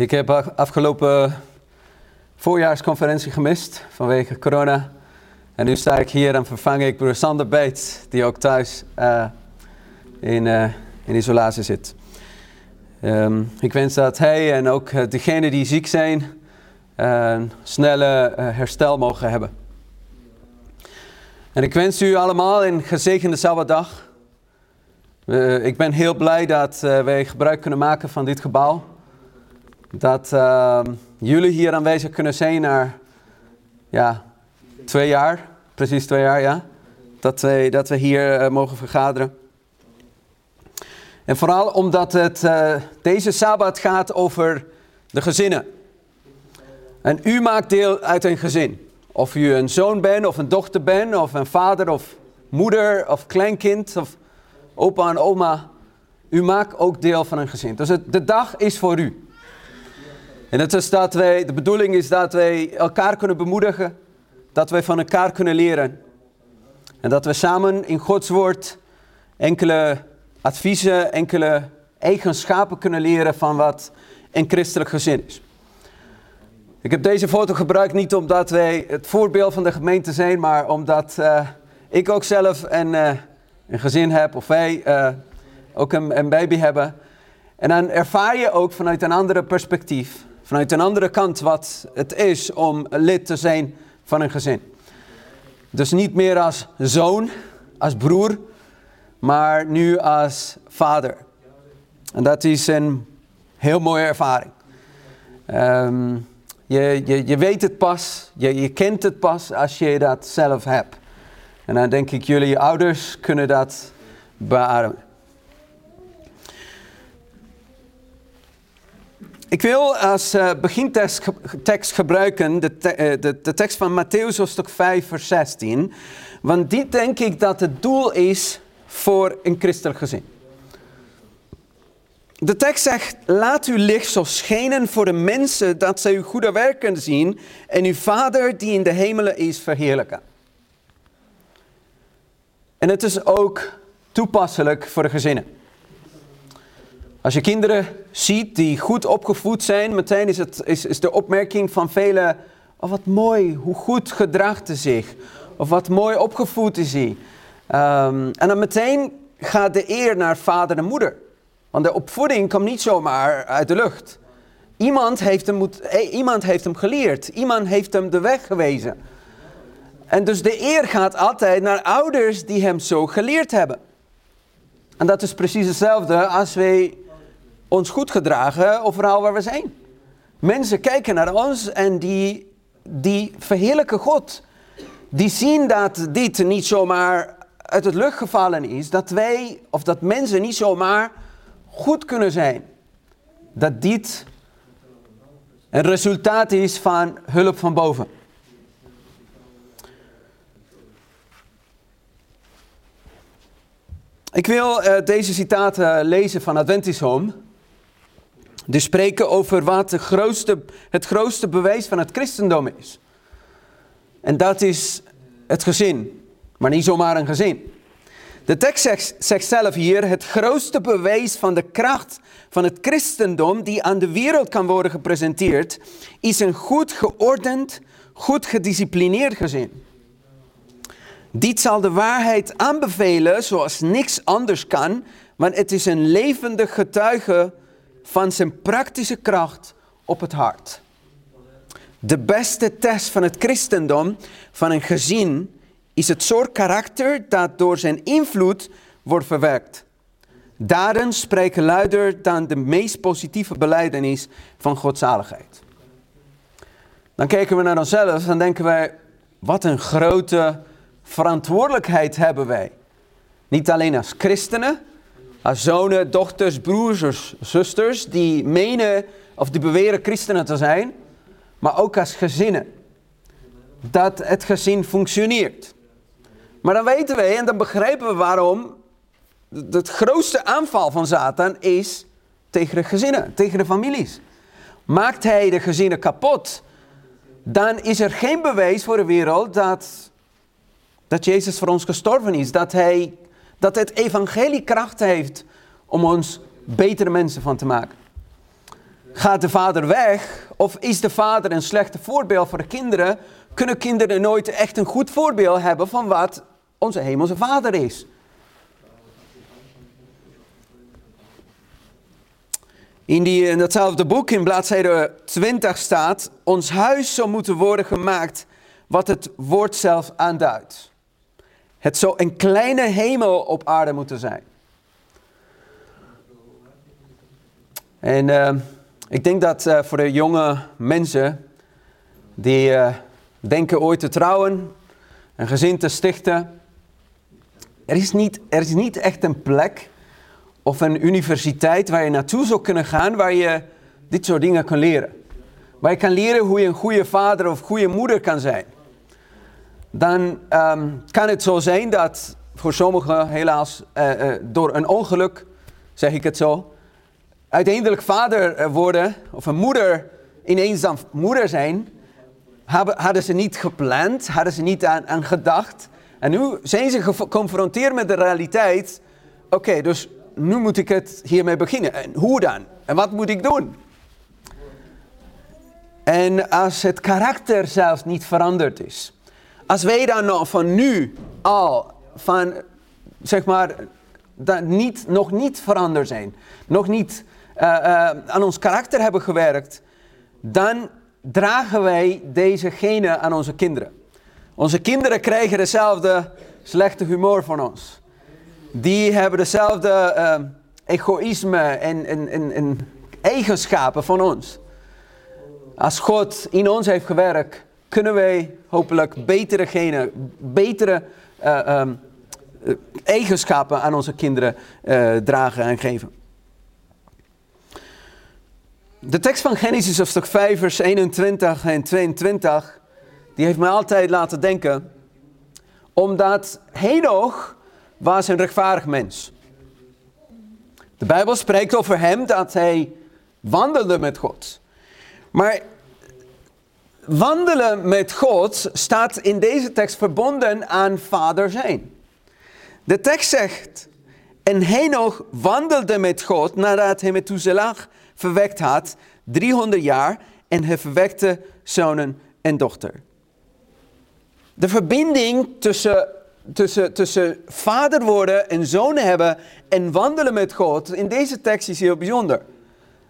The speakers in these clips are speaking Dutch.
Ik heb afgelopen voorjaarsconferentie gemist vanwege corona. En nu sta ik hier en vervang ik broer Sander Beets, die ook thuis uh, in, uh, in isolatie zit. Um, ik wens dat hij en ook uh, degenen die ziek zijn een snelle herstel mogen hebben. En ik wens u allemaal een gezegende Sabbatdag. ik ben heel blij dat wij gebruik kunnen maken van dit gebouw dat uh, jullie hier aanwezig kunnen zijn na ja, twee jaar, precies twee jaar, ja. Dat, wij, dat we hier uh, mogen vergaderen. En vooral omdat het uh, deze Sabbat gaat over de gezinnen. En u maakt deel uit een gezin. Of u een zoon bent, of een dochter bent, of een vader, of moeder, of kleinkind, of opa en oma. U maakt ook deel van een gezin. Dus de dag is voor u. En het is dat wij, de bedoeling is dat wij elkaar kunnen bemoedigen, dat wij van elkaar kunnen leren. En dat we samen in Gods woord enkele adviezen, enkele eigenschappen kunnen leren van wat een christelijk gezin is. Ik heb deze foto gebruikt niet omdat wij het voorbeeld van de gemeente zijn, maar omdat uh, ik ook zelf een, uh, een gezin heb, of wij uh, ook een, een baby hebben. En dan ervaar je ook vanuit een andere perspectief vanuit een andere kant wat het is om lid te zijn van een gezin. Dus niet meer als zoon, als broer, maar nu als vader. En dat is een heel mooie ervaring. Um, je, je, je weet het pas, je, je kent het pas als je dat zelf hebt. En dan denk ik, jullie ouders kunnen dat beamen. Ik wil als uh, begintekst tekst gebruiken de, te, uh, de, de, tekst van Matthäus hoofdstuk 5 vers 16. Want dit denk ik dat het doel is voor een christelijk gezin. De tekst zegt, laat uw licht zo schijnen voor de mensen dat zij uw goede werken zien en uw Vader die in de hemelen is verheerlijken. En het is ook toepasselijk voor de gezinnen. Als je kinderen ziet die goed opgevoed zijn, meteen is, het, is, is de opmerking van velen, oh wat mooi, hoe goed gedraagt hij zich. Of wat mooi opgevoed is hij. Um, en dan meteen gaat de eer naar vader en moeder. Want de opvoeding komt niet zomaar uit de lucht. Iemand heeft hem, moet, eh, iemand heeft hem geleerd. Iemand heeft hem de weg gewezen. En dus de eer gaat altijd naar ouders die hem zo geleerd hebben. En dat is precies hetzelfde als wij ons goed gedragen overal waar we zijn. Mensen kijken naar ons en die, die verheerlijken God. Die zien dat dit niet zomaar uit het lucht gevallen is. Dat wij of dat mensen niet zomaar goed kunnen zijn. Dat dit een resultaat is van hulp van boven. Ik wil uh, deze citaten lezen van Adventist Home. Die spreken over wat grootste, het grootste bewijs van het christendom is. En dat is het gezin, maar niet zomaar een gezin. De tekst zegt, zegt zelf hier, het grootste bewijs van de kracht van het christendom die aan de wereld kan worden gepresenteerd, is een goed geordend, goed gedisciplineerd gezin. Dit zal de waarheid aanbevelen zoals niks anders kan, want het is een levendig getuige van zijn praktische kracht op het hart. De beste test van het christendom, van een gezin, is het soort karakter dat door zijn invloed wordt verwerkt. Daden spreken luider dan de meest positieve beleidenis van godzaligheid. Dan kijken we naar onszelf en denken wij, wat een grote verantwoordelijkheid hebben wij. Niet alleen als christenen, als zonen, dochters, broers, zusters die menen of die beweren christenen te zijn, maar ook als gezinnen. Dat het gezin functioneert. Maar dan weten wij en dan begrijpen we waarom het grootste aanval van Satan is tegen de gezinnen, tegen de families. Maakt hij de gezinnen kapot, dan is er geen bewijs voor de wereld dat, dat Jezus voor ons gestorven is. Dat hij dat het evangelie kracht heeft om ons betere mensen van te maken. gaat de vader weg? Of is de vader een slechte voorbeeld voor de kinderen? Kunnen kinderen nooit echt een goed voorbeeld hebben van wat onze hemelse vader is? In, die, in datzelfde boek, in bladzijde 20 staat, ons huis zou moeten worden gemaakt wat het woord zelf aanduidt. Het zou een kleine hemel op aarde moeten zijn. En uh, ik denk dat uh, voor de jonge mensen die uh, denken ooit te trouwen, een gezin te stichten, er is, niet, er is niet echt een plek of een universiteit waar je naartoe zou kunnen gaan waar je dit soort dingen kan leren. Waar je kan leren hoe je een goede vader of goede moeder kan zijn. Dan um, kan het zo zijn dat voor sommigen helaas uh, uh, door een ongeluk, zeg ik het zo, uiteindelijk vader worden of een moeder ineens dan moeder zijn, hadden ze niet gepland, hadden ze niet aan, aan gedacht. En nu zijn ze geconfronteerd met de realiteit. Oké, dus nu moet ik het hiermee beginnen. En hoe dan? En wat moet ik doen? En als het karakter zelfs niet veranderd is. Als wij dan nog van nu al, van zeg maar, dat niet, nog niet veranderd zijn. Nog niet uh, uh, aan ons karakter hebben gewerkt. Dan dragen wij deze genen aan onze kinderen. Onze kinderen krijgen dezelfde slechte humor van ons die hebben dezelfde uh, egoïsme en, en, en, eigenschappen van ons. Als God in ons heeft gewerkt, kunnen wij hopelijk betere genen, betere uh, um, eigenschappen aan onze kinderen uh, dragen en geven. De tekst van Genesis hoofdstuk 5 vers 21 en 22, die heeft mij altijd laten denken, omdat Henoch was een rechtvaardig mens. De Bijbel spreekt over hem dat hij wandelde met God. Maar wandelen met God staat in deze tekst verbonden aan vader zijn. De tekst zegt, en Henoch wandelde met God nadat hij Methuselah verwekt had, 300 jaar, en hij verwekte zonen en dochter. De verbinding tussen tussen, tussen vader worden en zoon hebben en wandelen met God, in deze tekst is heel bijzonder.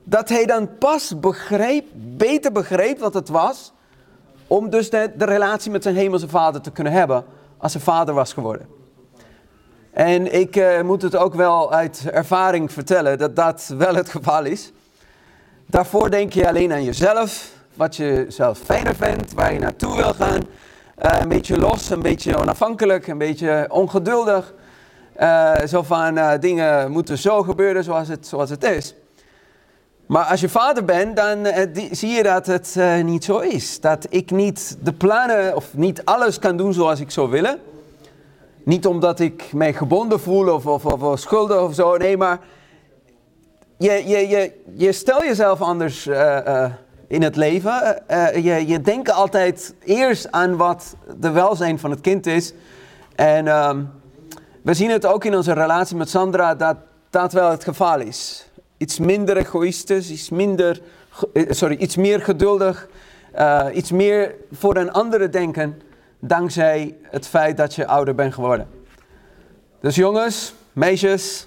Dat hij dan pas begreep, beter begreep wat het was, om dus de, de relatie met zijn hemelse vader te kunnen hebben, als hij vader was geworden. En ik uh, moet het ook wel uit ervaring vertellen dat dat wel het geval is. Daarvoor denk je alleen aan jezelf, wat je zelf fijner vindt, waar je naartoe wil gaan. Uh, een beetje los, een beetje onafhankelijk, een beetje ongeduldig. Uh, zo van dingen moeten zo gebeuren zoals het, zoals het is. Maar als je vader bent, dan die, zie je dat het niet zo is. Dat ik niet de plannen of niet alles kan doen zoals ik zou willen. Niet omdat ik mij gebonden voel of, of, of, of schuldig of zo. Nee, maar je, je, je, je stel jezelf anders in het leven. Je, je denkt altijd eerst aan wat de welzijn van het kind is. En um, we zien het ook in onze relatie met Sandra dat dat wel het geval is. Iets minder egoïstisch, iets, minder, eh, sorry, iets meer geduldig, uh, iets meer voor een andere denken, dankzij het feit dat je ouder bent geworden. Dus jongens, meisjes,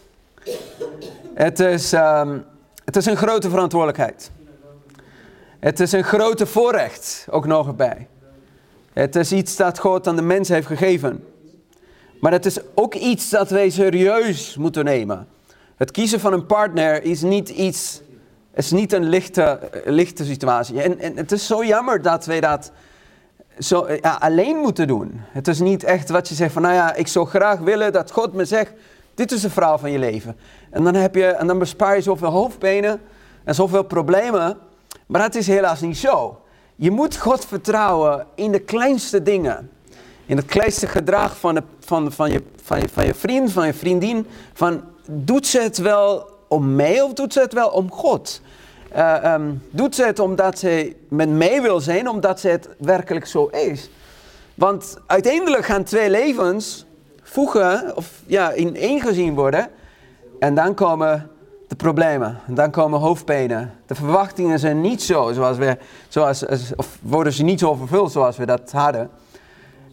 het is, um, het is een grote verantwoordelijkheid. Het is een grote voorrecht, ook nog erbij. Het is iets dat God aan de mens heeft gegeven. Maar het is ook iets dat wij serieus moeten nemen. Het kiezen van een partner is niet iets, is niet een lichte, lichte situatie. En, en het is zo jammer dat wij dat zo, ja, alleen moeten doen. Het is niet echt wat je zegt van, nou ja, ik zou graag willen dat God me zegt, dit is de vrouw van je leven. En dan, heb je, en dan bespaar je zoveel hoofdpijnen en zoveel problemen. Maar dat is helaas niet zo. Je moet God vertrouwen in de kleinste dingen. In het kleinste gedrag van, de, van, van, je, van, je, van je vriend, van je vriendin. Van, doet ze het wel om mij of doet ze het wel om God? Uh, um, doet ze het omdat ze met mij wil zijn, omdat ze het werkelijk zo is? Want uiteindelijk gaan twee levens voegen, of ja, in één gezien worden. En dan komen de problemen. Dan komen hoofdpijnen. De verwachtingen zijn niet zo zoals we, zoals, of worden ze niet zo vervuld zoals we dat hadden.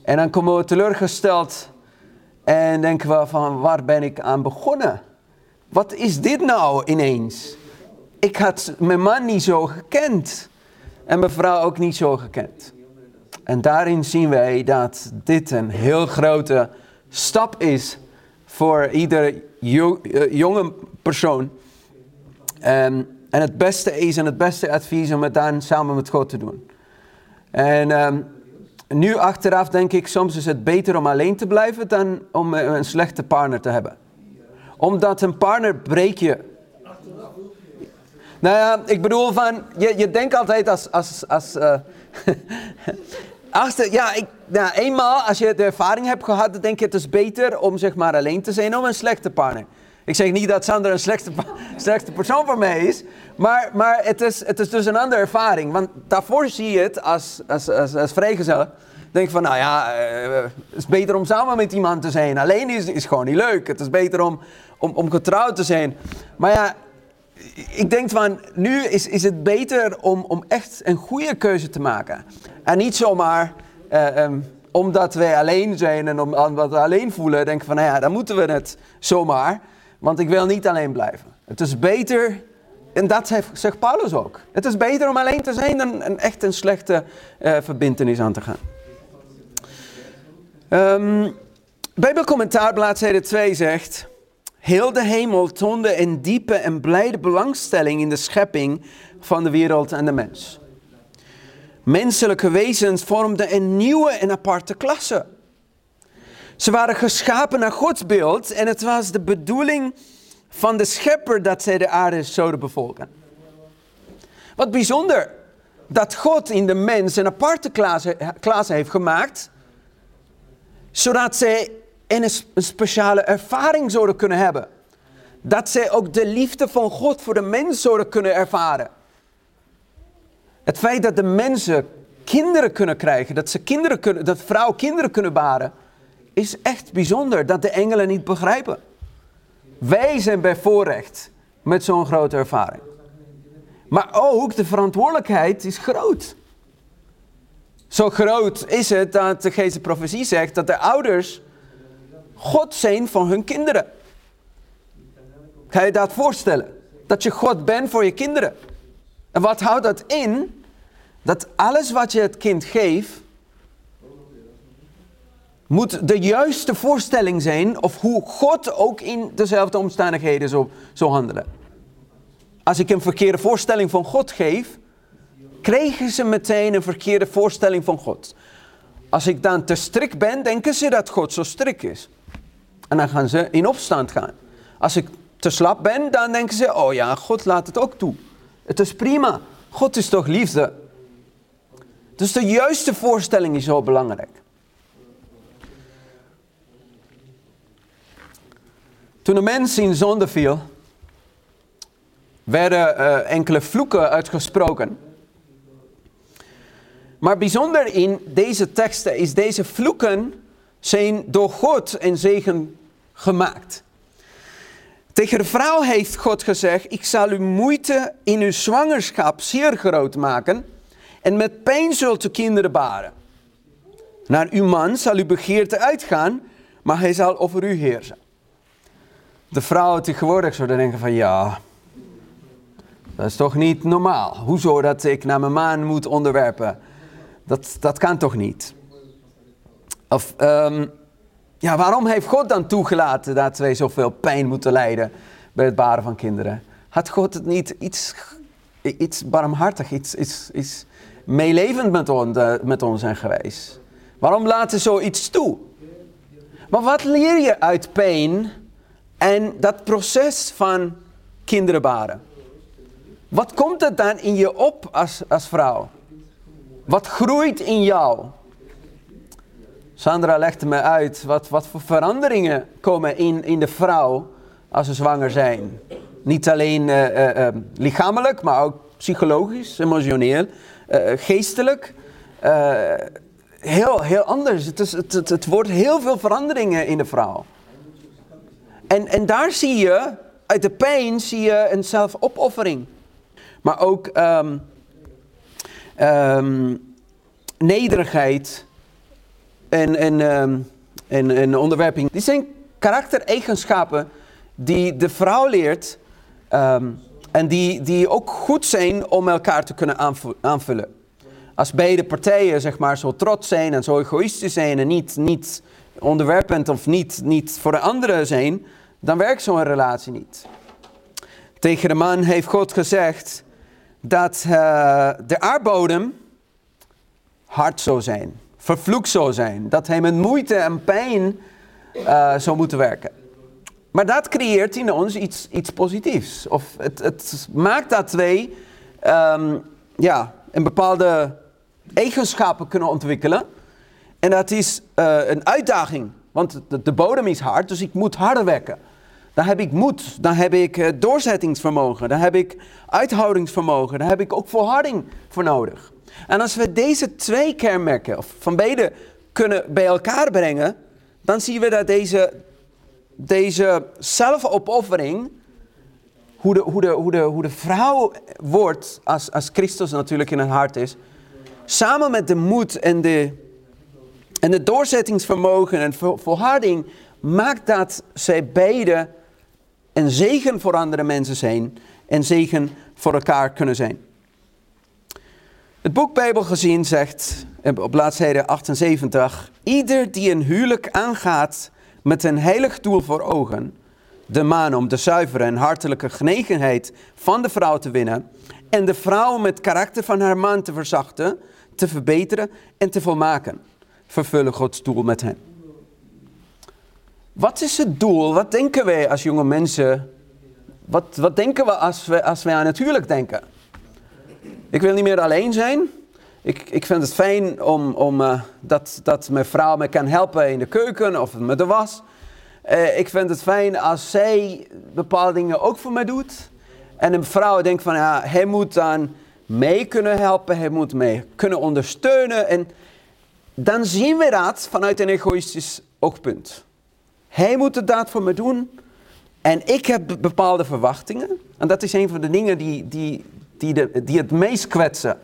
En dan komen we teleurgesteld en denken we van waar ben ik aan begonnen? Wat is dit nou ineens? Ik had mijn man niet zo gekend en mijn vrouw ook niet zo gekend. En daarin zien wij dat dit een heel grote stap is voor ieder eh, jonge persoon. Um, en het beste is en het beste advies om het dan samen met God te doen. En um, nu achteraf denk ik, soms is het beter om alleen te blijven dan om een slechte partner te hebben. Omdat een partner breek je. Nou ja, ik bedoel van, je, je denkt altijd als, als, als uh, achter, ja, ik, nou, eenmaal als je de ervaring hebt gehad, denk je het is beter om zeg maar alleen te zijn om een slechte partner. Ik zeg niet dat Sander een slechte persoon voor mij is, maar, maar het, is, het is dus een andere ervaring. Want daarvoor zie je het als, als, als, als vrijgezel. Denk van, nou ja, het is beter om samen met iemand te zijn. Alleen is, is gewoon niet leuk. Het is beter om, om, om getrouwd te zijn. Maar ja, ik denk van, nu is, is het beter om, om echt een goede keuze te maken. En niet zomaar... Uh, um, omdat wij alleen zijn en omdat we alleen voelen, denken van, nou ja, dan moeten we het zomaar. Want ik wil niet alleen blijven. Het is beter, en dat zegt Paulus ook. Het is beter om alleen te zijn dan een, echt een slechte uh, verbindenis aan te gaan. Um, Bijbelcommentaar, bladzijde 2 zegt... Heel de hemel toonde een diepe en blijde belangstelling in de schepping van de wereld en de mens. Menselijke wezens vormden een nieuwe en aparte klasse. Ze waren geschapen naar Gods beeld en het was de bedoeling van de schepper dat zij de aarde zouden bevolken. Wat bijzonder dat God in de mens een aparte klasse, heeft gemaakt, zodat zij een, speciale ervaring zouden kunnen hebben. Dat zij ook de liefde van God voor de mens zouden kunnen ervaren. Het feit dat de mensen kinderen kunnen krijgen, dat, ze kinderen kunnen, dat vrouwen kinderen kunnen baren, is echt bijzonder dat de engelen niet begrijpen. Wij zijn bevoorrecht met zo'n grote ervaring. Maar ook de verantwoordelijkheid is groot. Zo groot is het dat de geest profetie zegt dat de ouders God zijn van hun kinderen. Ga je dat voorstellen? Dat je God bent voor je kinderen. En wat houdt dat in? Dat alles wat je het kind geeft, moet de juiste voorstelling zijn of hoe God ook in dezelfde omstandigheden zou, handelen. Als ik een verkeerde voorstelling van God geef, krijgen ze meteen een verkeerde voorstelling van God. Als ik dan te strikt ben, denken ze dat God zo strikt is. En dan gaan ze in opstand gaan. Als ik te slap ben, dan denken ze, oh ja, God laat het ook toe. Het is prima. God is toch liefde. Dus de juiste voorstelling is zo belangrijk. Toen de mens in zonde viel, werden uh, enkele vloeken uitgesproken. Maar bijzonder in deze teksten is deze vloeken zijn door God en zegen gemaakt. Tegen de vrouw heeft God gezegd: Ik zal uw moeite in uw zwangerschap zeer groot maken en met pijn zult u kinderen baren. Naar uw man zal uw begeerte uitgaan, maar hij zal over u heersen. De vrouwen tegenwoordig zouden denken van ja, dat is toch niet normaal. Hoezo dat ik naar mijn man moet onderwerpen? Dat, dat kan toch niet? Of um, ja, waarom heeft God dan toegelaten dat wij zoveel pijn moeten lijden bij het baren van kinderen? Had God het niet iets, iets barmhartig, iets, iets, iets meelevend met, on, met ons zijn geweest? Waarom laten zoiets toe? Maar wat leer je uit pijn en dat proces van kinderen baren? Wat komt er dan in je op als, als vrouw? Wat groeit in jou? Sandra legde me uit wat, wat voor veranderingen komen in, in de vrouw als ze zwanger zijn. Niet alleen uh, uh, lichamelijk, maar ook psychologisch, emotioneel, geestelijk. heel, heel anders. Het, is, het, het, het wordt heel veel veranderingen in de vrouw. En, en daar zie je uit de pijn zie je een zelfopoffering. Maar ook ehm, nederigheid en, en, ehm, en, en onderwerping. Die zijn karaktereigenschappen die de vrouw leert en die, die ook goed zijn om elkaar te kunnen aanvullen. Als beide partijen zeg maar, zo trots zijn en zo egoïstisch zijn en niet, niet onderwerpend of niet, niet voor de anderen zijn, dan werkt zo'n relatie niet. Tegen de man heeft God gezegd dat uh, de aardbodem hard zou zijn, vervloekt zou zijn, dat hij met moeite en pijn uh, zou moeten werken. Maar dat creëert in ons iets, iets positiefs. Of het, het maakt dat wij um, ja, een bepaalde eigenschappen kunnen ontwikkelen. En dat is uh, een uitdaging. Want de, bodem is hard, dus ik moet harder werken. Dan heb ik moed, dan heb ik uh, doorzettingsvermogen, dan heb ik uithoudingsvermogen, dan heb ik ook volharding voor nodig. En als we deze twee kenmerken, of van beide, kunnen bij elkaar brengen, dan zien we dat deze, deze zelfopoffering, hoe de, hoe, de, hoe, de, hoe de vrouw wordt, als, als Christus natuurlijk in het hart is, samen met de moed en de, en de doorzettingsvermogen en volharding, maakt dat zij beide een zegen voor andere mensen zijn en zegen voor elkaar kunnen zijn. Het boek Bijbel gezien zegt op bladzijde 78, ieder die een huwelijk aangaat met een heilig doel voor ogen, de man om de zuivere en hartelijke genegenheid van de vrouw te winnen en de vrouw met karakter van haar man te verzachten, te verbeteren en te volmaken, vervullen Gods doel met hen. Wat is het doel? Wat denken wij als jonge mensen? Wat, wat denken we als, we als wij aan het huwelijk denken? Ik wil niet meer alleen zijn. Ik, ik vind het fijn om, om, uh, dat, dat mijn vrouw me kan helpen in de keuken of met de was. Uh, ik vind het fijn als zij bepaalde dingen ook voor mij doet. En een vrouw denkt van, ja, hij moet dan mee kunnen helpen, hij moet mee kunnen ondersteunen. En dan zien we dat vanuit een egoïstisch oogpunt. Hij moet het daad voor me doen en ik heb bepaalde verwachtingen. En dat is een van de dingen die, die, die, de, die het meest kwetsen.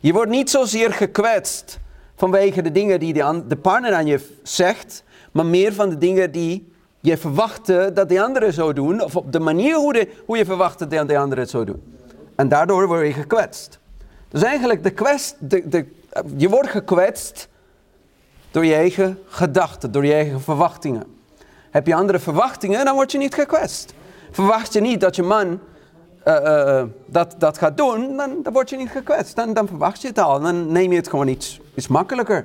Je wordt niet zozeer gekwetst vanwege de dingen die de, de partner aan je zegt, maar meer van de dingen die je verwachtte dat de andere zou doen, of op de manier hoe, de, hoe je verwachtte dat de andere het zou doen. En daardoor word je gekwetst. Dus eigenlijk, de kwest, de, de, je wordt gekwetst door je eigen gedachten, door je eigen verwachtingen. Heb je andere verwachtingen, dan word je niet gekwetst. Verwacht je niet dat je man uh, uh, dat, dat gaat doen, dan, dan word je niet gekwetst. Dan, dan verwacht je het al. Dan neem je het gewoon iets, iets makkelijker.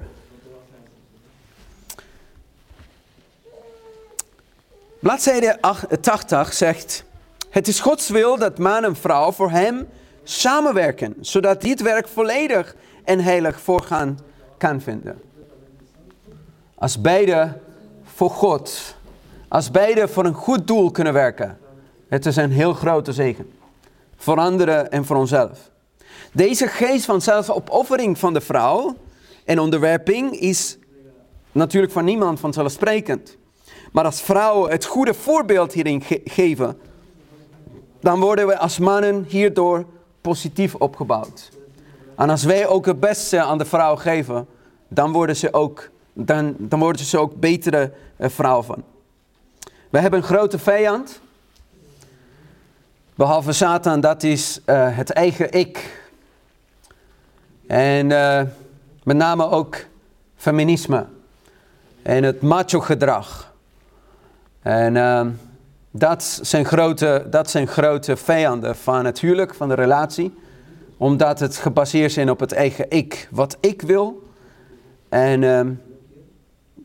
Bladzijde 80 zegt: Het is Gods wil dat man en vrouw voor hem samenwerken, zodat dit werk volledig en heilig voorgaan kan vinden. Als beide voor God, als beide voor een goed doel kunnen werken, het is een heel grote zegen. Voor anderen en voor onszelf. Deze geest van zelfopoffering van de vrouw en onderwerping is natuurlijk van niemand vanzelfsprekend. Maar als vrouwen het goede voorbeeld hierin geven, dan worden we als mannen hierdoor positief opgebouwd. En als wij ook het beste aan de vrouw geven, dan worden ze ook, dan, dan worden ze ook betere uh, vrouw van. We hebben een grote vijand. Behalve Satan, dat is uh, het eigen ik. En uh, met name ook feminisme. En het macho gedrag. En uh, dat, zijn grote, dat zijn grote vijanden van het huwelijk, van de relatie. Omdat het gebaseerd is op het eigen ik. Wat ik wil. En ehm,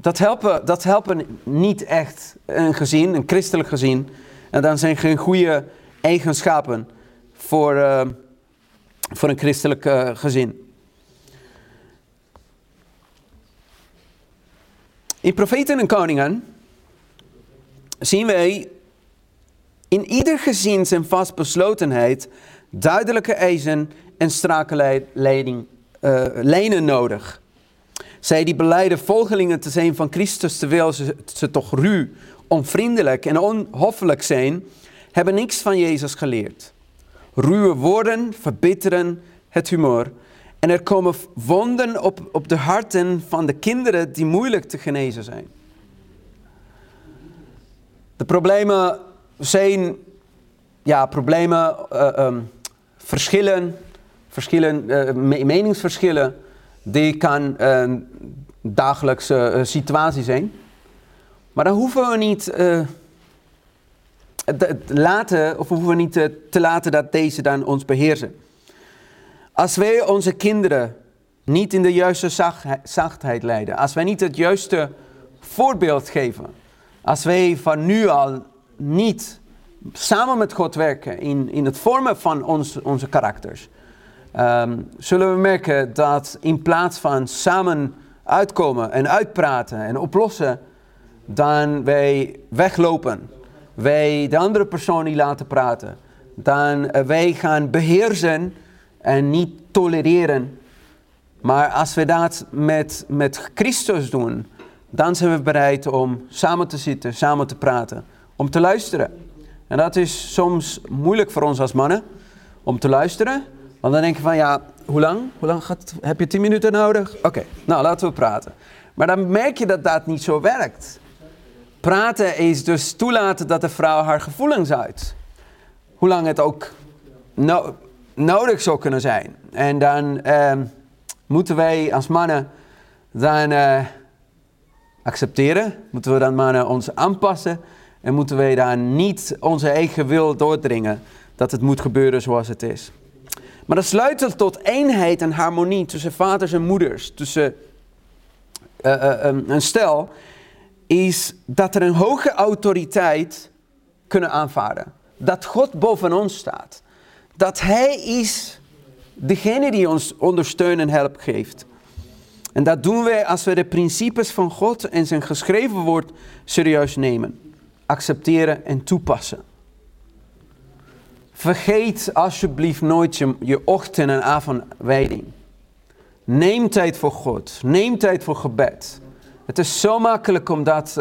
dat, helpen, dat helpen niet echt een gezin, een christelijk gezin. En dan zijn geen goede eigenschappen voor, uh, voor een christelijk uh, gezin. In Profeten en Koningen zien wij in ieder gezin zijn vastbeslotenheid, duidelijke eisen en strakke leiding, uh, nodig. Zij die beleiden volgelingen te zijn van Christus, terwijl ze, ze toch ruw, onvriendelijk en onhoffelijk zijn, hebben niks van Jezus geleerd. Ruwe woorden verbitteren het humor. En er komen wonden op, op de harten van de kinderen die moeilijk te genezen zijn. De problemen zijn, ja, problemen, uh, um, verschillen, verschillen uh, meningsverschillen, die kan een dagelijkse uh, situatie zijn. Maar dan hoeven we niet laten, of hoeven we niet te laten dat deze dan ons beheersen. Als wij onze kinderen niet in de juiste zachtheid leiden, als wij niet het juiste voorbeeld geven, als wij van nu al niet samen met God werken in, in het vormen van ons, onze karakters, um, zullen we merken dat in plaats van samen uitkomen en uitpraten en oplossen, dan wij weglopen. Wij de andere persoon niet laten praten. Dan uh, wij gaan beheersen en niet tolereren. Maar als we dat met, met Christus doen, dan zijn we bereid om samen te zitten, samen te praten, om te luisteren. En dat is soms moeilijk voor ons als mannen, om te luisteren. Want dan denk je van, ja, hoe lang? Hoe lang gaat, heb je tien minuten nodig? Oké, nou laten we praten. Maar dan merk je dat dat niet zo werkt. Praten is dus toelaten dat de vrouw haar gevoelens uit. Hoe lang het ook nodig zou kunnen zijn. En dan ehm, moeten wij als mannen dan uh, accepteren. Moeten we dan mannen ons aanpassen. En moeten wij dan niet onze eigen wil doordringen. Dat het moet gebeuren zoals het is. Maar dat sluit tot eenheid en harmonie tussen vaders en moeders. Tussen uh, uh, een stel. Is dat er een hoge autoriteit kunnen aanvaarden. Dat God boven ons staat dat Hij is degene die ons ondersteunt en help geeft. En dat doen wij als we de principes van God en zijn geschreven woord serieus nemen, accepteren en toepassen. Vergeet alsjeblieft nooit je, je ochtend- en avondwijding. Neem tijd voor God. Neem tijd voor gebed. Het is zo makkelijk om dat,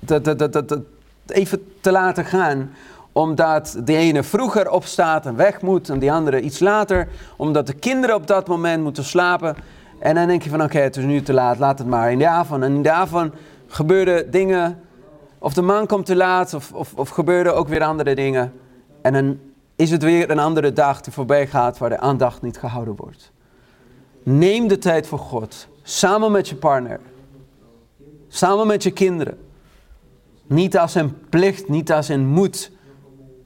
dat, dat even te laten gaan omdat de ene vroeger opstaat en weg moet en die andere iets later, omdat de kinderen op dat moment moeten slapen. En dan denk je van oké, het is nu te laat, laat het maar in de avond. En in de avond gebeuren dingen, of de man komt te laat, of, of, of gebeuren ook weer andere dingen. En dan is het weer een andere dag die voorbij gaat waar de aandacht niet gehouden wordt. Neem de tijd voor God, samen met je partner, samen met je kinderen. Niet als een plicht, niet als een moet,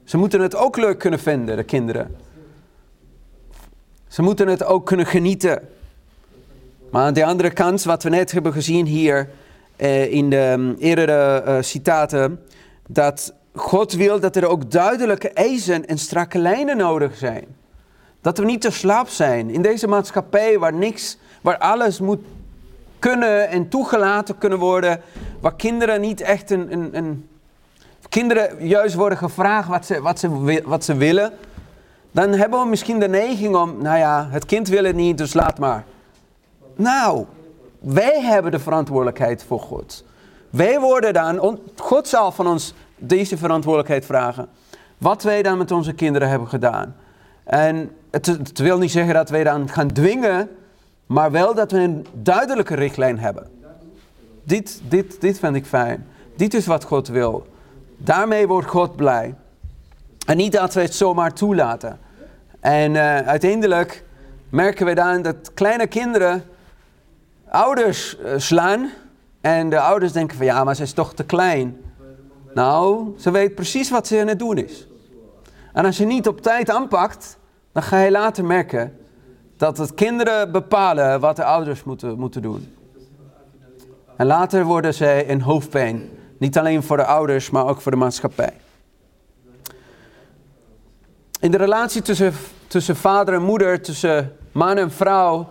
ze moeten het ook leuk kunnen vinden, de kinderen. Ze moeten het ook kunnen genieten. Maar aan de andere kant, wat we net hebben gezien hier eh, in de um, eerdere uh, citaten, dat God wil dat er ook duidelijke eisen en strakke lijnen nodig zijn. Dat we niet te slaap zijn in deze maatschappij waar niks, waar alles moet kunnen en toegelaten kunnen worden, waar kinderen niet echt een, een, een kinderen juist worden gevraagd wat ze, wat, ze, wat ze willen, dan hebben we misschien de neiging om, nou ja, het kind wil het niet, dus laat maar. Nou, wij hebben de verantwoordelijkheid voor God. Wij worden dan, God zal van ons deze verantwoordelijkheid vragen. Wat wij dan met onze kinderen hebben gedaan. En het, wil niet zeggen dat wij dan gaan dwingen, maar wel dat we een duidelijke richtlijn hebben. Dit, dit, dit vind ik fijn. Dit is wat God wil. Daarmee wordt God blij. En niet dat we het zomaar toelaten. En uh, uiteindelijk merken we dan dat kleine kinderen ouders uh, slaan. En de ouders denken van ja, maar ze is toch te klein. Nou, ze weet precies wat ze aan het doen is. En als je niet op tijd aanpakt, dan ga je later merken dat het kinderen bepalen wat de ouders moeten, moeten doen. En later worden zij in hoofdpijn. Niet alleen voor de ouders, maar ook voor de maatschappij. In de relatie tussen, tussen vader en moeder, tussen man en vrouw,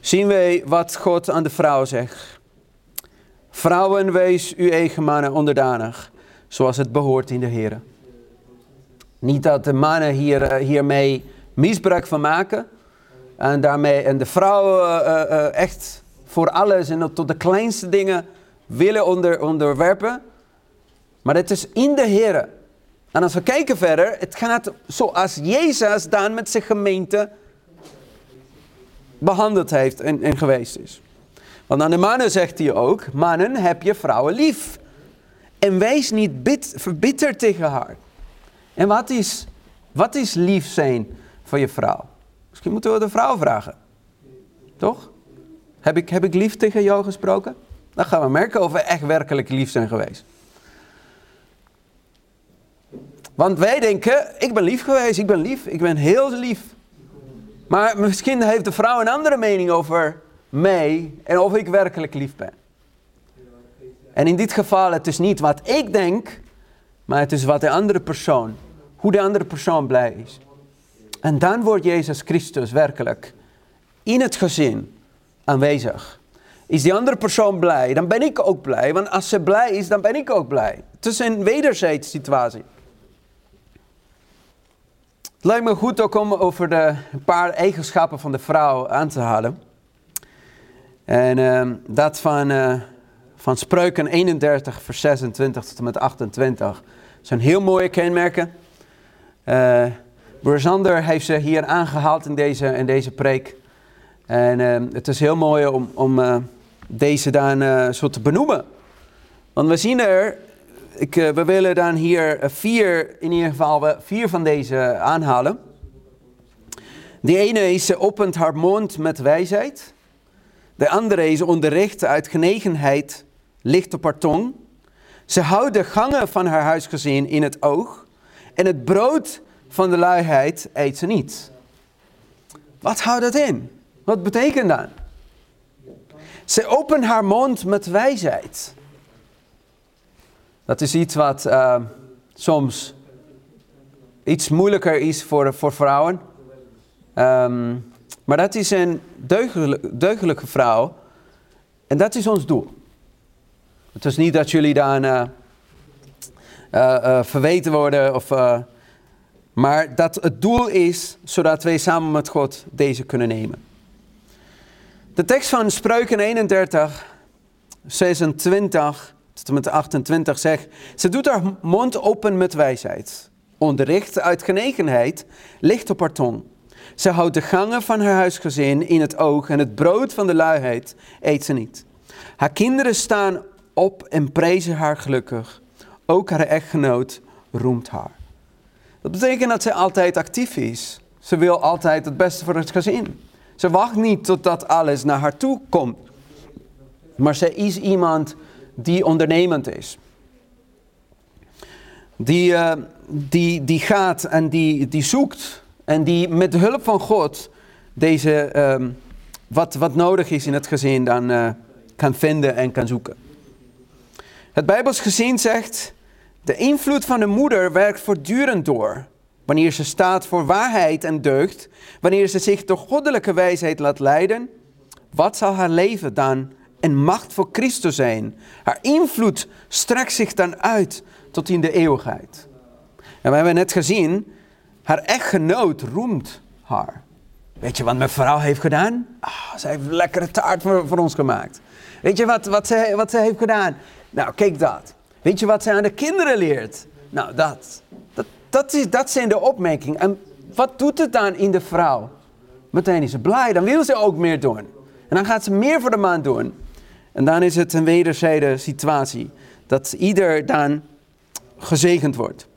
zien wij wat God aan de vrouw zegt. Vrouwen, wees uw eigen mannen onderdanig, zoals het behoort in de Heer. Niet dat de mannen hier, eh, hiermee misbruik van maken. En, daarmee, en de vrouwen uh, uh, echt voor alles en tot de kleinste dingen willen onder, onderwerpen. Maar het is in de Heer. En als we kijken verder, het gaat zoals Jezus dan met zijn gemeente behandeld heeft en, en geweest is. Want aan de mannen zegt hij ook, mannen heb je vrouwen lief. En wees niet bit, verbitterd tegen haar. En wat is, wat is lief zijn voor je vrouw? Misschien moeten we de vrouw vragen. Toch? Heb ik, heb ik lief tegen jou gesproken? Dan gaan we merken of we echt werkelijk lief zijn geweest. Want wij denken, ik ben lief geweest, ik ben lief, ik ben heel lief. Maar misschien heeft de vrouw een andere mening over mij en of ik werkelijk lief ben. En in dit geval, het is niet wat ik denk, maar het is wat de andere persoon, hoe de andere persoon blij is. En dan wordt Jezus Christus werkelijk in het gezin aanwezig. Is die andere persoon blij, dan ben ik ook blij. Want als ze blij is, dan ben ik ook blij. Het is een wederzijds situatie. Het lijkt me goed ook om over de paar eigenschappen van de vrouw aan te halen. En uh, dat van, uh, van Spreuken 31, vers 26 tot en met 28. Dat zijn heel mooie kenmerken. Uh, Broer Zander heeft ze hier aangehaald in deze, in deze preek. En uh, het is heel mooi om, om uh, deze dan zo te benoemen. Want we zien er, ik, we willen dan hier vier, in ieder geval vier van deze aanhalen. De ene is, ze opent haar mond met wijsheid. De andere is onderricht uit genegenheid, licht op haar tong. Ze houdt de gangen van haar huisgezin in het oog. En het brood van de luiheid eet ze niet. Wat houdt dat in? Wat betekent dat? Ze opent haar mond met wijsheid. Dat is iets wat uh, soms iets moeilijker is voor, voor vrouwen. Um, maar dat is een deugdelijke vrouw. En dat is ons doel. Het is niet dat jullie dan uh, uh, verweten worden. Of, maar dat het doel is zodat wij samen met God deze kunnen nemen. De tekst van Spreuken 31, 26 tot met 28 zegt: Ze doet haar mond open met wijsheid. Onderricht uit genegenheid ligt op haar tong. Ze houdt de gangen van haar huisgezin in het oog en het brood van de luiheid eet ze niet. Haar kinderen staan op en prezen haar gelukkig. Ook haar echtgenoot roemt haar. Dat betekent dat ze altijd actief is. Ze wil altijd het beste voor het gezin. Ze wacht niet totdat alles naar haar toe komt. Maar ze is iemand die ondernemend is. Die, uh, die, die gaat en die, die zoekt en die met de hulp van God deze, um, wat, wat nodig is in het gezin dan uh, kan vinden en kan zoeken. Het Bijbels gezin zegt, de invloed van de moeder werkt voortdurend door. Wanneer ze staat voor waarheid en deugd, wanneer ze zich door goddelijke wijsheid laat leiden, wat zal haar leven dan een macht voor Christus zijn? Haar invloed strekt zich dan uit tot in de eeuwigheid. En we hebben net gezien haar echtgenoot roemt haar. Weet je wat mijn vrouw heeft gedaan? Ah, ze heeft lekkere taart voor, voor ons gemaakt. Weet je wat, wat, ze, wat ze heeft gedaan? Nou, kijk dat. Weet je wat ze aan de kinderen leert? Nou, dat. Dat, dat, is, dat zijn de opmerkingen. En wat doet het dan in de vrouw? Meteen is ze blij, dan wil ze ook meer doen. En dan gaat ze meer voor de man doen. En dan is het een wederzijde situatie. Dat ieder dan gezegend wordt.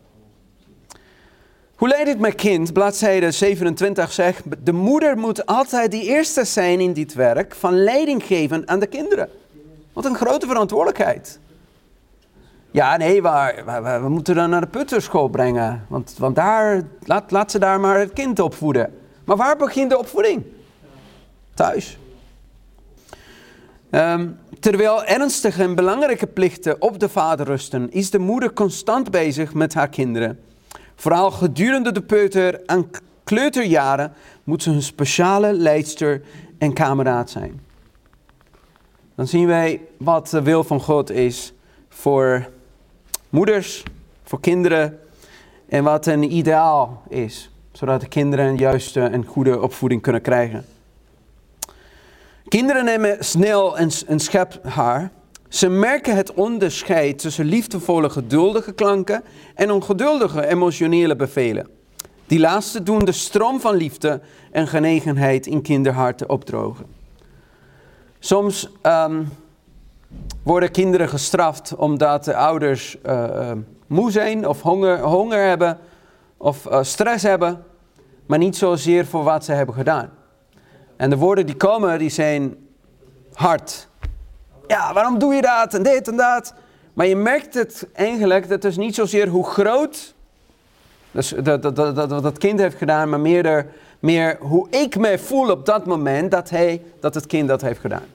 Hoe leid ik mijn kind? Bladzijde 27 zegt, de moeder moet altijd de eerste zijn in dit werk van leiding geven aan de kinderen. Wat een grote verantwoordelijkheid. Ja, nee, waar, we, we moeten dan naar de putterschool brengen. Want, want daar, laat, laat ze daar maar het kind opvoeden. Maar waar begint de opvoeding? Thuis. Um, terwijl ernstige en belangrijke plichten op de vader rusten, is de moeder constant bezig met haar kinderen. Vooral gedurende de peuter- en kleuterjaren moet ze een speciale leidster en kameraad zijn. Dan zien wij wat de wil van God is voor moeders, voor kinderen en wat een ideaal is, zodat de kinderen een juiste en goede opvoeding kunnen krijgen. Kinderen nemen snel een, schep haar, Ze merken het onderscheid tussen liefdevolle, geduldige klanken en ongeduldige, emotionele bevelen. Die laatste doen de stroom van liefde en genegenheid in kinderharten opdrogen. Soms um, worden kinderen gestraft omdat de ouders uh, moe zijn of honger, honger hebben of uh, stress hebben, maar niet zozeer voor wat ze hebben gedaan. En de woorden die komen, die zijn hard. Ja, waarom doe je dat en dit en dat? Maar je merkt het eigenlijk, dat is niet zozeer hoe groot dus dat, dat, dat, dat, dat kind heeft gedaan, maar meer, meer hoe ik me voel op dat moment dat, hij, dat het kind dat heeft gedaan.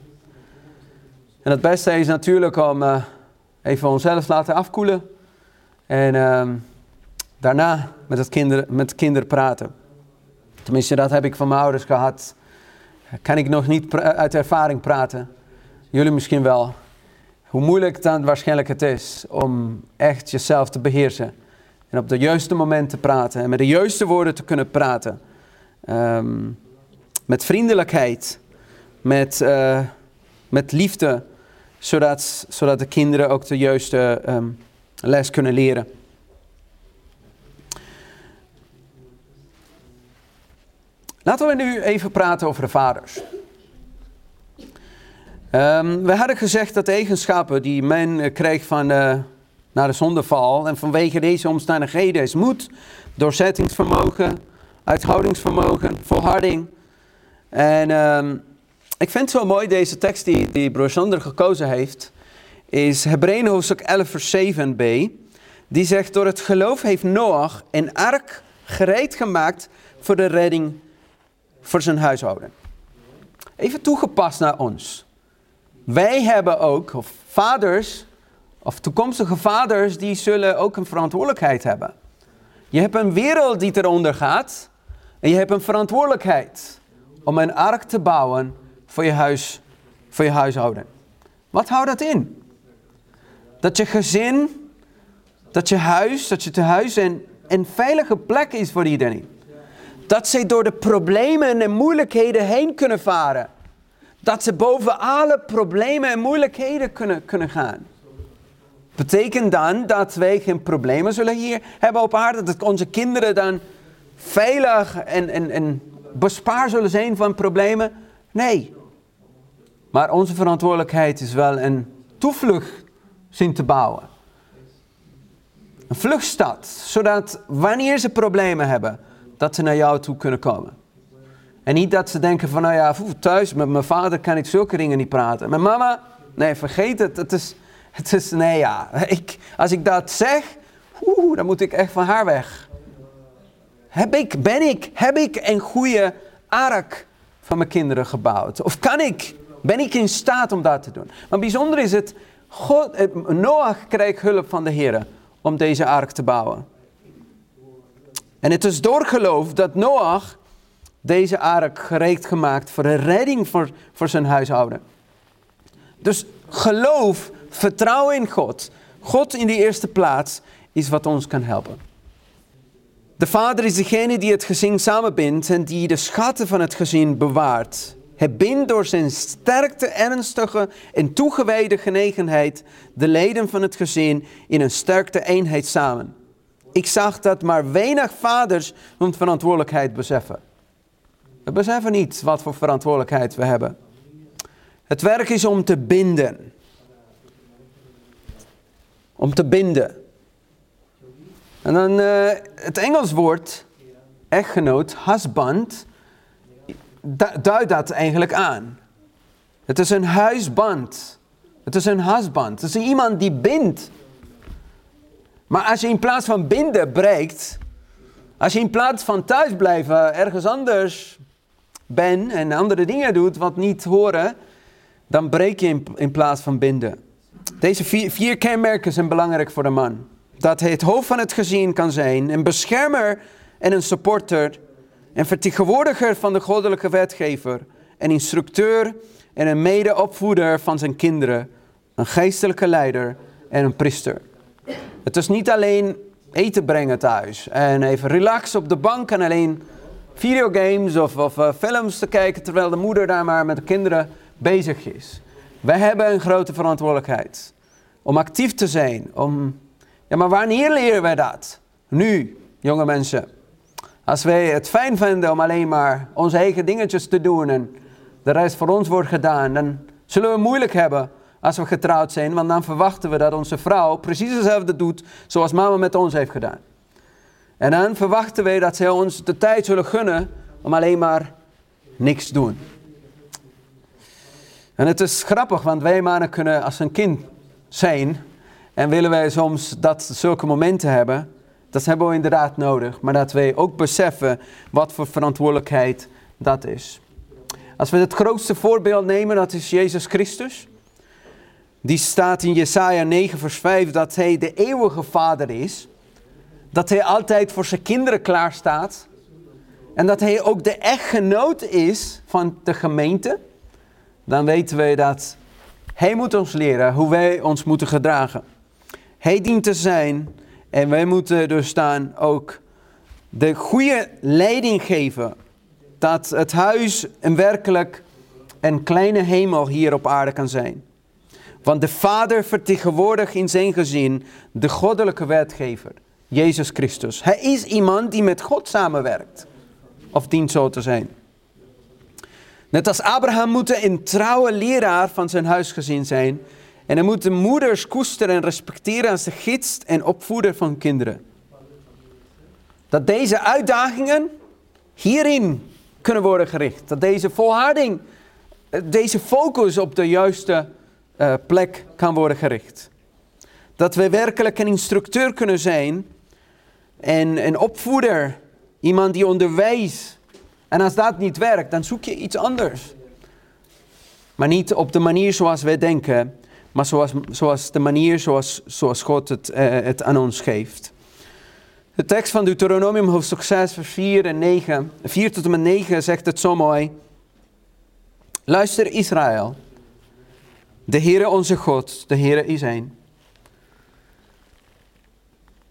En het beste is natuurlijk om uh, even onszelf laten afkoelen. En uh, daarna met het kinder, met kinderen praten. Tenminste, dat heb ik van mijn ouders gehad. Kan ik nog niet uit ervaring praten. Jullie misschien wel. Hoe moeilijk dan waarschijnlijk het is om echt jezelf te beheersen. En op de juiste moment te praten. En met de juiste woorden te kunnen praten. Um, met vriendelijkheid. Met, uh, met liefde. Zodat, zodat de kinderen ook de juiste um, les kunnen leren. Laten we nu even praten over de vaders. Um, we hadden gezegd dat de eigenschappen die men kreeg van uh, de zondeval en vanwege deze omstandigheden is moed, doorzettingsvermogen, uithoudingsvermogen, volharding. En um, ik vind het zo mooi, deze tekst die, die broer Sander gekozen heeft, is Hebreeën hoofdstuk 11 vers 7b. Die zegt, door het geloof heeft Noach een ark gereed gemaakt voor de redding voor zijn huishouden. Even toegepast naar ons. Wij hebben ook, of vaders, of toekomstige vaders, die zullen ook een verantwoordelijkheid hebben. Je hebt een wereld die eronder gaat en je hebt een verantwoordelijkheid om een ark te bouwen voor je, huis, voor je huishouden. Wat houdt dat in? Dat je gezin, dat je huis, dat je tehuis een, een veilige plek is voor iedereen. Dat ze door de problemen en moeilijkheden heen kunnen varen. Dat ze boven alle problemen en moeilijkheden kunnen, kunnen gaan. Betekent dan dat wij geen problemen zullen hier hebben op aarde? Dat onze kinderen dan veilig en, en, en bespaard zullen zijn van problemen? Nee. Maar onze verantwoordelijkheid is wel een toevlucht zien te bouwen. Een vluchtstad, zodat wanneer ze problemen hebben, dat ze naar jou toe kunnen komen. En niet dat ze denken van, nou ja, thuis met mijn vader kan ik zulke dingen niet praten. Met mama, nee, vergeet het. Het is, het is nee ja, ik, als ik dat zeg, oeh, dan moet ik echt van haar weg. Heb ik, ben ik, heb ik een goede ark van mijn kinderen gebouwd? Of kan ik, ben ik in staat om dat te doen? Maar bijzonder is het, God, eh, Noach krijgt hulp van de Heer om deze ark te bouwen. En het is door geloof dat Noach deze ark gereed gemaakt voor de redding voor, voor zijn huishouden. Dus geloof, vertrouwen in God, God in de eerste plaats, is wat ons kan helpen. De vader is degene die het gezin samenbindt en die de schatten van het gezin bewaart. Hij bindt door zijn sterkte, ernstige en toegewijde genegenheid de leden van het gezin in een sterkte eenheid samen. Ik zag dat maar weinig vaders hun verantwoordelijkheid beseffen. We beseffen niet wat voor verantwoordelijkheid we hebben. Het werk is om te binden. Om te binden. En dan uh, het Engels woord echtgenoot, husband, duidt dat eigenlijk aan. Het is een huisband. Het is een husband. Het is iemand die bindt. Maar als je in plaats van binden breekt, als je in plaats van thuisblijven ergens anders bent en andere dingen doet wat niet horen, dan breek je in, plaats van binden. Deze vier, vier kenmerken zijn belangrijk voor de man. Dat hij het hoofd van het gezin kan zijn, een beschermer en een supporter, een vertegenwoordiger van de goddelijke wetgever, een instructeur en een medeopvoeder van zijn kinderen, een geestelijke leider en een priester. Het is niet alleen eten brengen thuis en even relaxen op de bank en alleen videogames of, of uh, films te kijken terwijl de moeder daar maar met de kinderen bezig is. Wij hebben een grote verantwoordelijkheid om actief te zijn. Om... Ja, maar wanneer leren wij dat? Nu, jonge mensen. Als wij het fijn vinden om alleen maar onze eigen dingetjes te doen en de rest voor ons wordt gedaan, dan zullen we moeilijk hebben als we getrouwd zijn, want dan verwachten we dat onze vrouw precies hetzelfde doet zoals mama met ons heeft gedaan. En dan verwachten wij dat zij ons de tijd zullen gunnen om alleen maar niks te doen. En het is grappig, want wij mannen kunnen als een kind zijn en willen wij soms dat zulke momenten hebben. Dat hebben we inderdaad nodig, maar dat wij ook beseffen wat voor verantwoordelijkheid dat is. Als we het grootste voorbeeld nemen, dat is Jezus Christus. Die staat in Jesaja 9 vers 5 dat hij de eeuwige vader is. Dat hij altijd voor zijn kinderen klaar staat. En dat hij ook de echtgenoot is van de gemeente. Dan weten wij dat hij moet ons leren hoe wij ons moeten gedragen. Hij dient te zijn en wij moeten dus staan ook de goede leiding geven. Dat het huis een werkelijk een kleine hemel hier op aarde kan zijn. Want de Vader vertegenwoordigt in zijn gezin de goddelijke wetgever, Jezus Christus. Hij is iemand die met God samenwerkt, of dient zo te zijn. Net als Abraham moet een trouwe leraar van zijn huisgezin zijn. En hij moet de moeders koesteren en respecteren als de gids en opvoeder van kinderen. Dat deze uitdagingen hierin kunnen worden gericht. Dat deze volharding, deze focus op de juiste uh, plek kan worden gericht. Dat we werkelijk een instructeur kunnen zijn en een opvoeder, iemand die onderwijst. En als dat niet werkt, dan zoek je iets anders. Maar niet op de manier zoals wij denken, maar zoals, zoals de manier zoals, zoals God het, uh, het aan ons geeft. De tekst van Deuteronomium hoofdstuk 6 vers 4 en 9, 4 tot en met 9 zegt het zo mooi. Luister Israël, de Heere onze God, de Heere is één.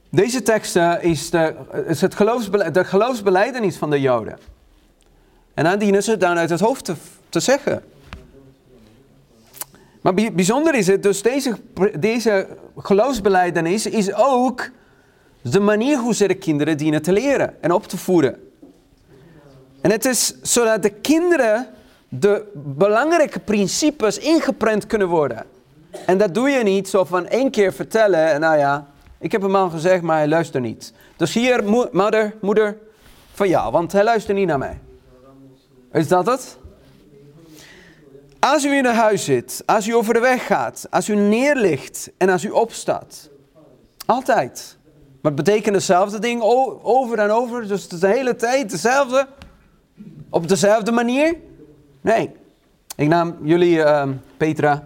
Deze tekst is, de, is het geloofsbeleid, de geloofsbeleidenis van de Joden. En dan dienen ze het dan uit het hoofd te, te zeggen. Maar bijzonder is het, dus deze, deze geloofsbeleidenis is ook de manier hoe ze de kinderen dienen te leren en op te voeden. En het is zodat de kinderen de belangrijke principes ingeprent kunnen worden. En dat doe je niet zo van één keer vertellen, nou ja, ik heb hem al gezegd, maar hij luistert niet. Dus hier, moeder, moeder, van ja, want hij luistert niet naar mij. Is dat het? Als u in een huis zit, als u over de weg gaat, als u neerligt en als u opstaat. Altijd. Maar het betekent hetzelfde ding over en over, dus de hele tijd dezelfde, op dezelfde manier. Nee. Ik nam jullie, uh, Petra,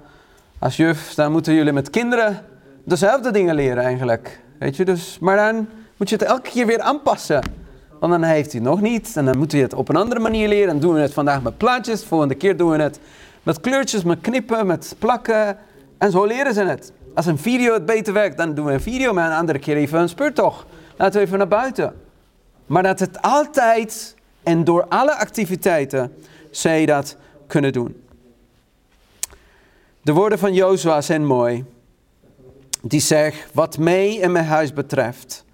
als juf, dan moeten jullie met kinderen dezelfde dingen leren eigenlijk. Weet je, dus, maar dan moet je het elke keer weer aanpassen. Want dan heeft hij het nog niet. En dan moet hij het op een andere manier leren. Dan doen we het vandaag met plaatjes. De volgende keer doen we het met kleurtjes, met knippen, met plakken. En zo leren ze het. Als een video het beter werkt, dan doen we een video. Maar een andere keer even een speurtocht. Laten we even naar buiten. Maar dat het altijd en door alle activiteiten zij dat kunnen doen. De woorden van Jozua zijn mooi. Die zegt, wat mij en mijn huis betreft,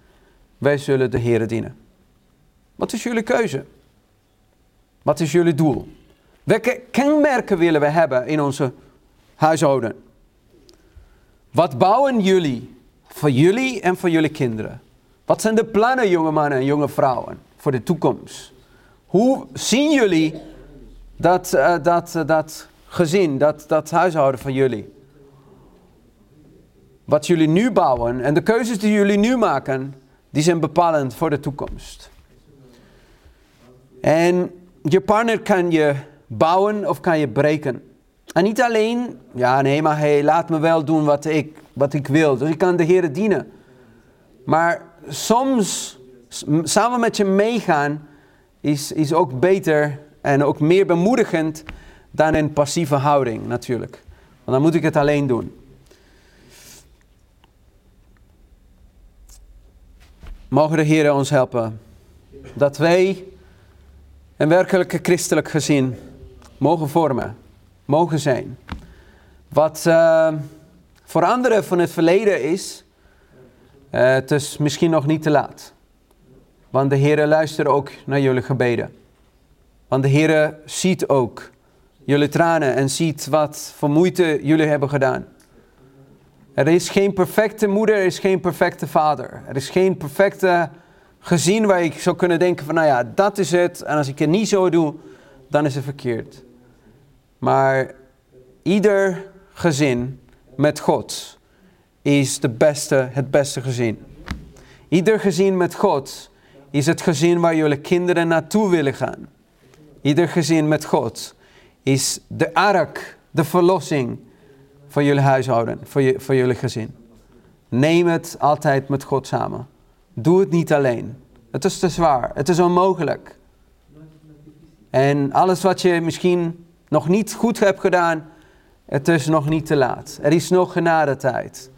wij zullen de Heer dienen. Wat is jullie keuze? Wat is jullie doel? Welke kenmerken willen we hebben in onze huishouden? Wat bouwen jullie voor jullie en voor jullie kinderen? Wat zijn de plannen, jonge mannen en jonge vrouwen, voor de toekomst? Hoe zien jullie dat, uh, dat, uh, dat gezin, dat, dat huishouden van jullie. Wat jullie nu bouwen en de keuzes die jullie nu maken, die zijn bepalend voor de toekomst. En je partner kan je bouwen of kan je breken. En niet alleen, ja nee, maar hey, laat me wel doen wat ik, wat ik wil. Dus ik kan de Heer dienen. Maar soms samen met je meegaan is, is ook beter en ook meer bemoedigend dan een passieve houding natuurlijk. Want dan moet ik het alleen doen. Mogen de Heer ons helpen dat wij een werkelijke christelijk gezin mogen vormen, mogen zijn. Wat uh, voor anderen van het verleden is, uh, het is misschien nog niet te laat. Want de Heer luistert ook naar jullie gebeden. Want de Heer ziet ook jullie tranen en ziet wat voor moeite jullie hebben gedaan. Er is geen perfecte moeder, er is geen perfecte vader. Er is geen perfecte gezin waar ik zou kunnen denken van, nou ja, dat is het. En als ik het niet zo doe, dan is het verkeerd. Maar ieder gezin met God is de beste, het beste gezin. Ieder gezin met God is het gezin waar jullie kinderen naartoe willen gaan. Ieder gezin met God is de ark, de verlossing voor jullie huishouden, voor, je, voor jullie gezin. Neem het altijd met God samen. Doe het niet alleen. Het is te zwaar. Het is onmogelijk. En alles wat je misschien nog niet goed hebt gedaan, het is nog niet te laat. Er is nog genade tijd.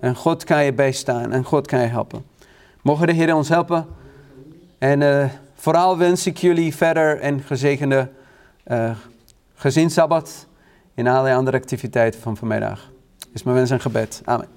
En God kan je bijstaan en God kan je helpen. Mogen de Heer ons helpen. En uh, vooral wens ik jullie verder een gezegende uh, in allerlei andere activiteiten van vanmiddag. Is mijn wens en gebed. Amen.